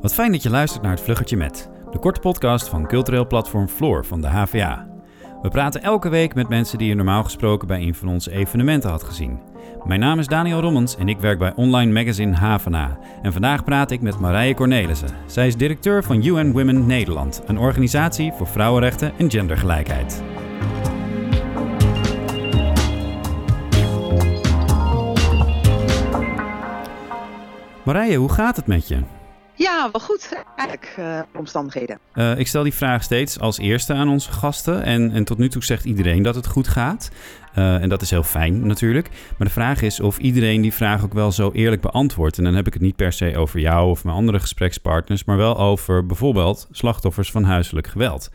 Wat fijn dat je luistert naar het Vluggertje Met, de korte podcast van cultureel platform Floor van de HVA. We praten elke week met mensen die je normaal gesproken bij een van onze evenementen had gezien. Mijn naam is Daniel Rommens en ik werk bij online magazine Havana. En vandaag praat ik met Marije Cornelissen. Zij is directeur van UN Women Nederland, een organisatie voor vrouwenrechten en gendergelijkheid. Marije, hoe gaat het met je? Ja, wel goed. Eigenlijk uh, omstandigheden. Uh, ik stel die vraag steeds als eerste aan onze gasten. En, en tot nu toe zegt iedereen dat het goed gaat. Uh, en dat is heel fijn natuurlijk. Maar de vraag is of iedereen die vraag ook wel zo eerlijk beantwoordt. En dan heb ik het niet per se over jou of mijn andere gesprekspartners. Maar wel over bijvoorbeeld slachtoffers van huiselijk geweld.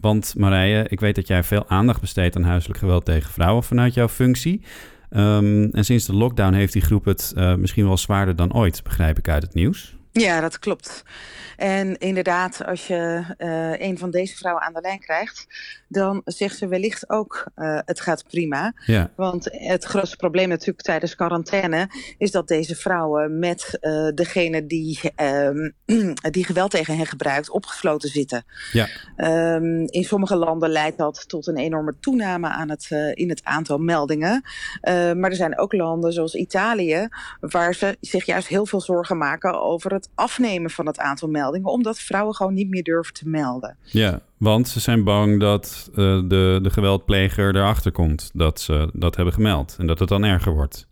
want Marije, ik weet dat jij veel aandacht besteedt aan huiselijk geweld tegen vrouwen vanuit jouw functie. Um, en sinds de lockdown heeft die groep het misschien wel zwaarder dan ooit, begrijp ik uit het nieuws. Ja, dat klopt. En inderdaad, als je uh, een van deze vrouwen aan de lijn krijgt, dan zegt ze wellicht ook uh, het gaat prima. Ja. Want het grootste probleem natuurlijk tijdens quarantaine is dat deze vrouwen met uh, degene die, uh, die geweld tegen hen gebruikt opgesloten zitten. Ja. Um, in sommige landen leidt dat tot een enorme toename aan het, in het aantal meldingen. maar er zijn ook landen zoals Italië waar ze zich juist heel veel zorgen maken over het afnemen van het aantal meldingen, omdat vrouwen gewoon niet meer durven te melden. Ja, want ze zijn bang dat uh, de, de geweldpleger erachter komt dat ze dat hebben gemeld en dat het dan erger wordt.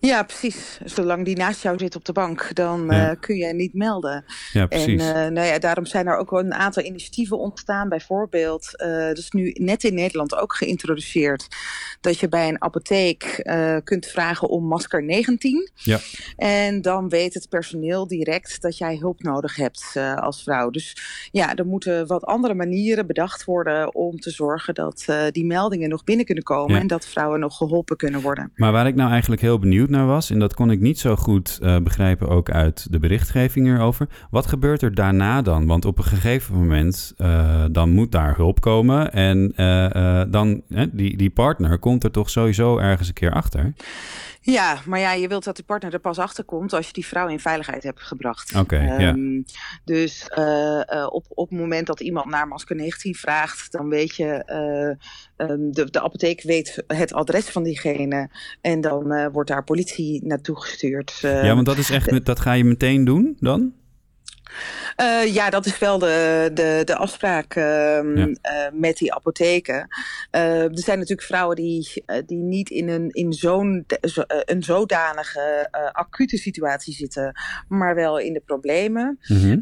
Ja, precies. Zolang die naast jou zit op de bank, dan ja. uh, kun je niet melden. Ja, precies. En uh, nou ja, daarom zijn er ook een aantal initiatieven ontstaan. Bijvoorbeeld, uh, dat is nu net in Nederland ook geïntroduceerd, dat je bij een apotheek kunt vragen om masker 19. Ja. En dan weet het personeel direct dat jij hulp nodig hebt als vrouw. Dus ja, er moeten wat andere manieren bedacht worden om te zorgen dat die meldingen nog binnen kunnen komen ja. en dat vrouwen nog geholpen kunnen worden. Maar waar ik nou eigenlijk heel benieuwd naar was, en dat kon ik niet zo goed uh, begrijpen ook uit de berichtgeving hierover. Wat gebeurt er daarna dan? Want op een gegeven moment uh, dan moet daar hulp komen en uh, dan die, die partner komt er toch sowieso ergens een keer achter. Ja, maar ja, je wilt dat de partner er pas achter komt als je die vrouw in veiligheid hebt gebracht. Oké, okay, um, ja. Dus uh, uh, op, op het moment dat iemand naar masker 19 vraagt, dan weet je, uh, um, de, de apotheek weet het adres van diegene en dan wordt daar politie naartoe gestuurd. ja, want dat is echt, dat ga je meteen doen dan? Uh, ja, dat is wel de, de, de afspraak uh, ja. uh, met die apotheken. Eh, er zijn natuurlijk vrouwen die, die niet in een, in zo'n zo, een zodanige acute situatie zitten, maar wel in de problemen. Mm -hmm.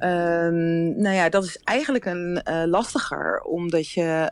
nou ja, dat is eigenlijk een lastiger, omdat je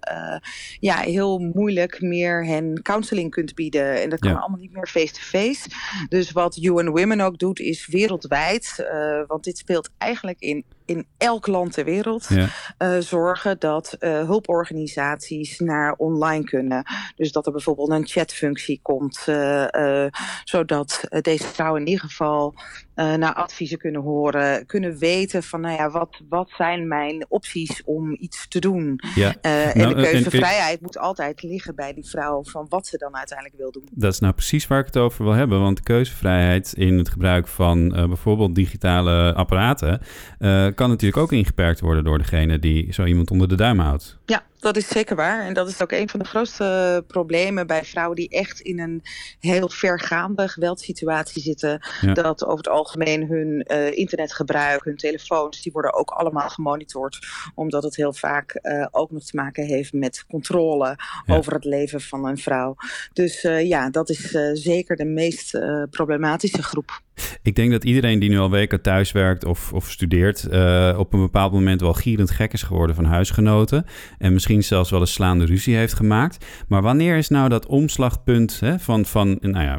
ja, heel moeilijk meer hen counseling kunt bieden. En dat kan ja. allemaal niet meer face-to-face. -face. Dus wat UN Women ook doet, is wereldwijd, want dit speelt eigenlijk in in elk land ter wereld ja. uh, zorgen dat uh, hulporganisaties naar online kunnen. Dus dat er bijvoorbeeld een chatfunctie komt, uh, zodat deze vrouwen in ieder geval naar adviezen kunnen horen, kunnen weten van, nou ja, wat, wat zijn mijn opties om iets te doen? Ja. en nou, de keuzevrijheid moet altijd liggen bij die vrouw van wat ze dan uiteindelijk wil doen. Dat is nou precies waar ik het over wil hebben, want keuzevrijheid in het gebruik van bijvoorbeeld digitale apparaten kan natuurlijk ook ingeperkt worden door degene die zo iemand onder de duim houdt. Ja, dat is zeker waar. En dat is ook een van de grootste problemen bij vrouwen die echt in een heel vergaande geweldsituatie zitten. Ja. Dat over het algemeen hun uh, internetgebruik, hun telefoons, die worden ook allemaal gemonitord. Omdat het heel vaak uh, ook nog te maken heeft met controle ja. over het leven van een vrouw. Dus uh, ja, dat is zeker de meest problematische groep. Ik denk dat iedereen die nu al weken thuis werkt of, of studeert, op een bepaald moment wel gierend gek is geworden van huisgenoten. En misschien zelfs wel een slaande ruzie heeft gemaakt. Maar wanneer is nou dat omslagpunt hè, van, van, nou ja,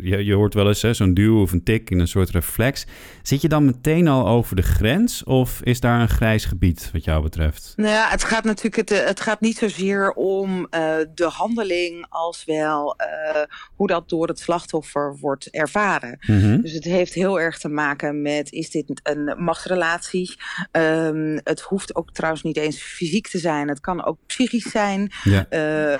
je, je hoort wel eens zo'n duw of een tik in een soort reflex. Zit je dan meteen al over de grens of is daar een grijs gebied wat jou betreft? Nou ja, het gaat natuurlijk, het, het gaat niet zozeer om uh, de handeling als wel uh, hoe dat door het slachtoffer wordt ervaren. Mm -hmm. Dus het heeft heel erg te maken met, is dit een machtsrelatie? Um, het hoeft ook trouwens niet eens fysiek te zijn. Het kan ook psychisch zijn. Ja.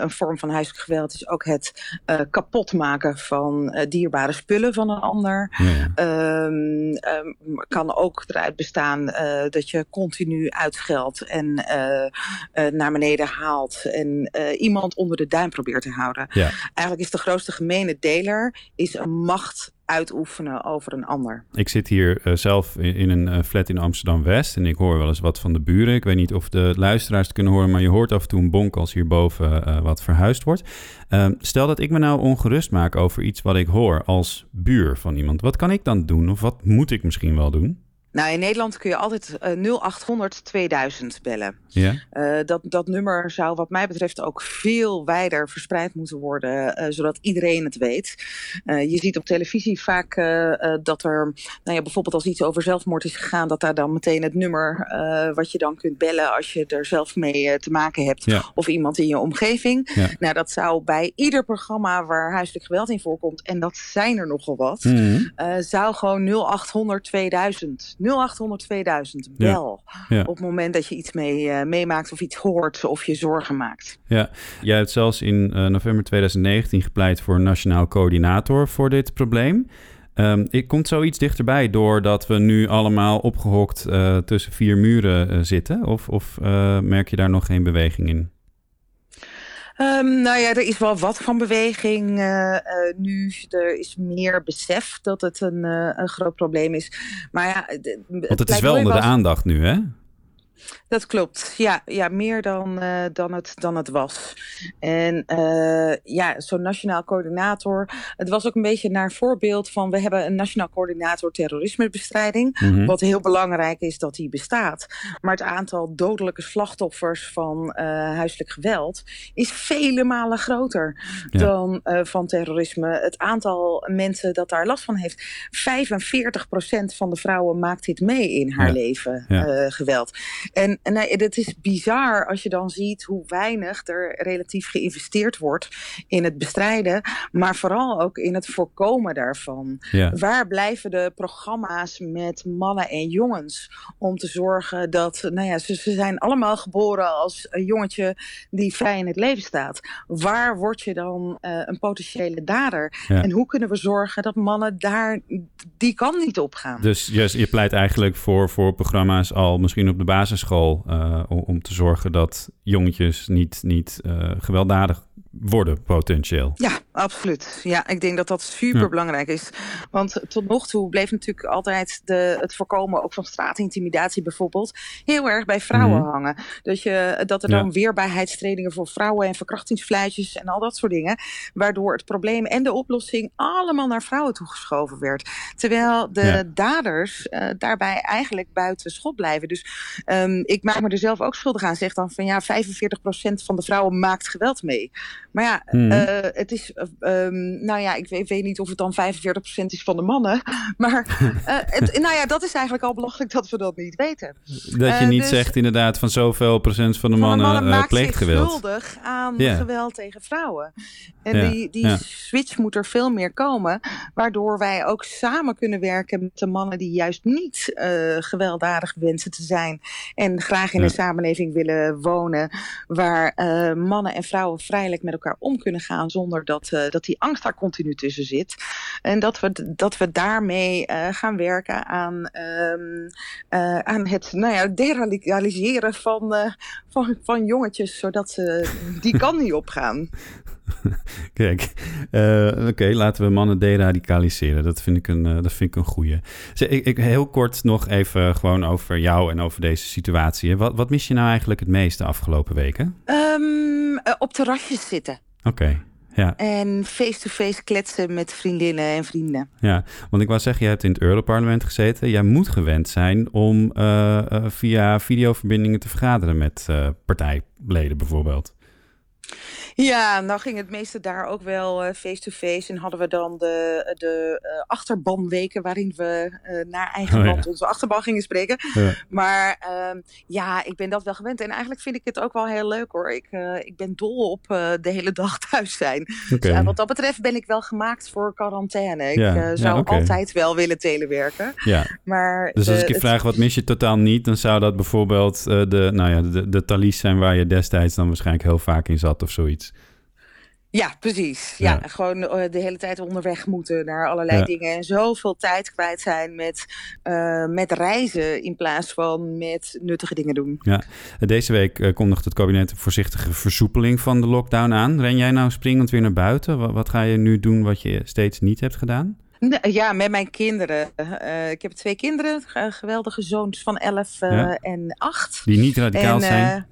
een vorm van huiselijk geweld is ook het kapotmaken van dierbare spullen van een ander. Ja. Ehm, ehm, kan ook eruit bestaan dat je continu uitgeldt en naar beneden haalt en iemand onder de duim probeert te houden. Ja. Eigenlijk is de grootste gemene deler is een macht uitoefenen over een ander. Ik zit hier uh, zelf in, een uh, flat in Amsterdam-West en ik hoor wel eens wat van de buren. Ik weet niet of de luisteraars het kunnen horen, maar je hoort af en toe een bonk als hierboven uh, wat verhuisd wordt. Ehm, stel dat ik me nou ongerust maak over iets wat ik hoor als buur van iemand. Wat kan ik dan doen of wat moet ik misschien wel doen? Nou, in Nederland kun je altijd uh, 0800 2000 bellen. Ja. Uh, dat, dat nummer zou wat mij betreft ook veel wijder verspreid moeten worden, uh, zodat iedereen het weet. Je ziet op televisie vaak dat er, nou ja, bijvoorbeeld als iets over zelfmoord is gegaan, dat daar dan meteen het nummer wat je dan kunt bellen als je er zelf mee te maken hebt, ja. of iemand in je omgeving. Ja. Nou, dat zou bij ieder programma waar huiselijk geweld in voorkomt, en dat zijn er nogal wat, Mm -hmm. zou gewoon 0800 2000 0800 2000 bel. Ja. Ja. Op het moment dat je iets mee, uh, meemaakt of iets hoort of je zorgen maakt. Ja, jij hebt zelfs in uh, november 2019 gepleit voor een nationaal coördinator voor dit probleem. Um, ik komt zoiets dichterbij doordat we nu allemaal opgehokt uh, tussen vier muren zitten? Of, of merk je daar nog geen beweging in? Um, nou ja, er is wel wat van beweging uh, nu. Er is meer besef dat het een, uh, een groot probleem is. Maar ja, Want het is wel onder was... de aandacht nu, hè? Dat klopt, ja, ja meer dan, uh, dan, het, dan het was. En uh, ja, zo'n nationaal coördinator. Het was ook een beetje naar voorbeeld van... we hebben een nationaal coördinator terrorismebestrijding. Mhm. Mm -hmm. Wat heel belangrijk is dat die bestaat. Maar het aantal dodelijke slachtoffers van uh, huiselijk geweld... is vele malen groter Ja. dan van terrorisme. Het aantal mensen dat daar last van heeft... 45% van de vrouwen maakt dit mee in haar Ja. leven, Ja. geweld. En, en nee, het is bizar als je dan ziet hoe weinig er relatief geïnvesteerd wordt in het bestrijden, maar vooral ook in het voorkomen daarvan. Ja. Waar blijven de programma's met mannen en jongens om te zorgen dat, nou ja, ze, ze zijn allemaal geboren als een jongetje die vrij in het leven staat. Waar word je dan uh, een potentiële dader? Ja. En hoe kunnen we zorgen dat mannen daar die kan niet opgaan? Dus je, je pleit eigenlijk voor, voor programma's al misschien op de basisschool uh, om, te zorgen dat jongetjes niet, niet uh, gewelddadig worden potentieel. Ja, absoluut. Ja, ik denk dat dat super belangrijk is. Want tot nog toe bleef natuurlijk altijd de, het voorkomen ook van straatintimidatie bijvoorbeeld heel erg bij vrouwen Mhm. hangen. Dat, je, dat er dan weerbaarheidstrainingen voor vrouwen en verkrachtingsfluitjes en al dat soort dingen, waardoor het probleem en de oplossing allemaal naar vrouwen toegeschoven werd. Terwijl de Ja. daders eh, daarbij eigenlijk buiten schot blijven. Dus ehm, ik maak me er zelf ook schuldig aan. Zeg dan van ja, 45% van de vrouwen maakt geweld mee. Maar ja, Mhm. eh, het is, eh, um, nou ja, ik weet, weet niet of het dan 45% is van de mannen. Maar eh, het, nou ja, dat is eigenlijk al belachelijk dat we dat niet weten. Dat je niet dus- zegt inderdaad van zoveel procent van de Van de mannen, maakt pleegt geweld. schuldig aan geweld tegen vrouwen. En Ja, die, die ja. switch moet er veel meer komen. Waardoor wij ook samen kunnen werken met de mannen die juist niet gewelddadig wensen te zijn. En graag in Ja. een samenleving willen wonen. Waar mannen en vrouwen vrijelijk met elkaar om kunnen gaan. Zonder dat, eh, dat die angst daar continu tussen zit. En dat we, dat we daarmee eh, gaan werken aan, ehm, eh, aan het nou ja, deradicaliseren van, van, van jongetjes. Zodat ze die kan niet opgaan. Kijk, oké, laten we mannen deradicaliseren. Dat vind ik een, dat vind ik een goeie. Zeg, ik, ik, heel kort nog even gewoon over jou en over deze situatie. Wat, wat mis je nou eigenlijk het meest de afgelopen weken? Ehm, eh, op terrasjes zitten. Oké, ja, En face-to-face kletsen met vriendinnen en vrienden. ja. Want ik wou zeggen, je hebt in het Europarlement gezeten. Jij moet gewend zijn om eh, eh, via videoverbindingen te vergaderen met eh, partijleden bijvoorbeeld. Ja, nou ging het meeste daar ook wel eh, face-to-face. en hadden we dan de, de uh, achterbanweken waarin we uh, naar eigen land onze achterban gingen spreken. Ja. Maar ehm, ja, ik ben dat wel gewend. En eigenlijk vind ik het ook wel heel leuk hoor. Ik, ik ben dol op de hele dag thuis zijn. Okay. Dus, wat dat betreft ben ik wel gemaakt voor quarantaine. Ik ja. zou okay. altijd wel willen telewerken. Ja. Maar dus als ik je vraag wat mis je totaal niet, dan zou dat bijvoorbeeld de, nou ja, de, de talies zijn waar je destijds dan waarschijnlijk heel vaak in zat of zoiets. Ja, precies. Ja, gewoon eh, de hele tijd onderweg moeten naar allerlei dingen. En zoveel tijd kwijt zijn met, uh, met reizen in plaats van met nuttige dingen doen. Ja, deze week uh, kondigt het kabinet een voorzichtige versoepeling van de lockdown aan. Ren jij nou springend weer naar buiten? Wat, wat ga je nu doen wat je steeds niet hebt gedaan? Ja, met mijn kinderen. Uh, ik heb twee kinderen, geweldige zoons van 11 uh, en 8. Die niet radicaal en, zijn?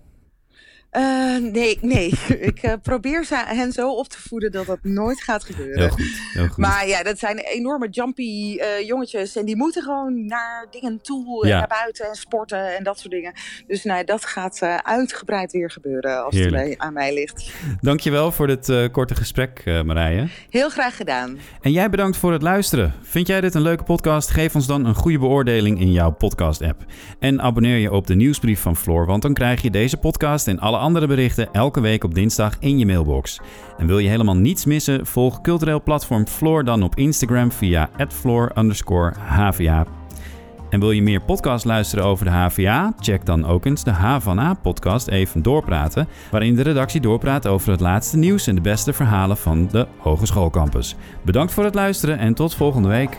Uh, nee, nee. ik uh, probeer ze, hen zo op te voeden dat dat nooit gaat gebeuren. Heel goed, heel goed. Maar ja, dat zijn enorme jumpy uh, jongetjes. En die moeten gewoon naar dingen toe. Ja. En naar buiten en sporten en dat soort dingen. Dus nee, dat gaat uitgebreid weer gebeuren als Heerlijk. het aan mij ligt. Dankjewel voor dit korte gesprek, Marije. Heel graag gedaan. En jij bedankt voor het luisteren. Vind jij dit een leuke podcast? Geef ons dan een goede beoordeling in jouw podcast-app. En abonneer je op de nieuwsbrief van Floor, want dan krijg je deze podcast en alle andere berichten elke week op dinsdag in je mailbox. En wil je helemaal niets missen? Volg cultureel platform Floor dan op Instagram via @floor_hva. En wil je meer podcast luisteren over de HVA? Check dan ook eens de H van A podcast Even Doorpraten, waarin de redactie doorpraat over het laatste nieuws en de beste verhalen van de Hogeschoolcampus. Bedankt voor het luisteren en tot volgende week.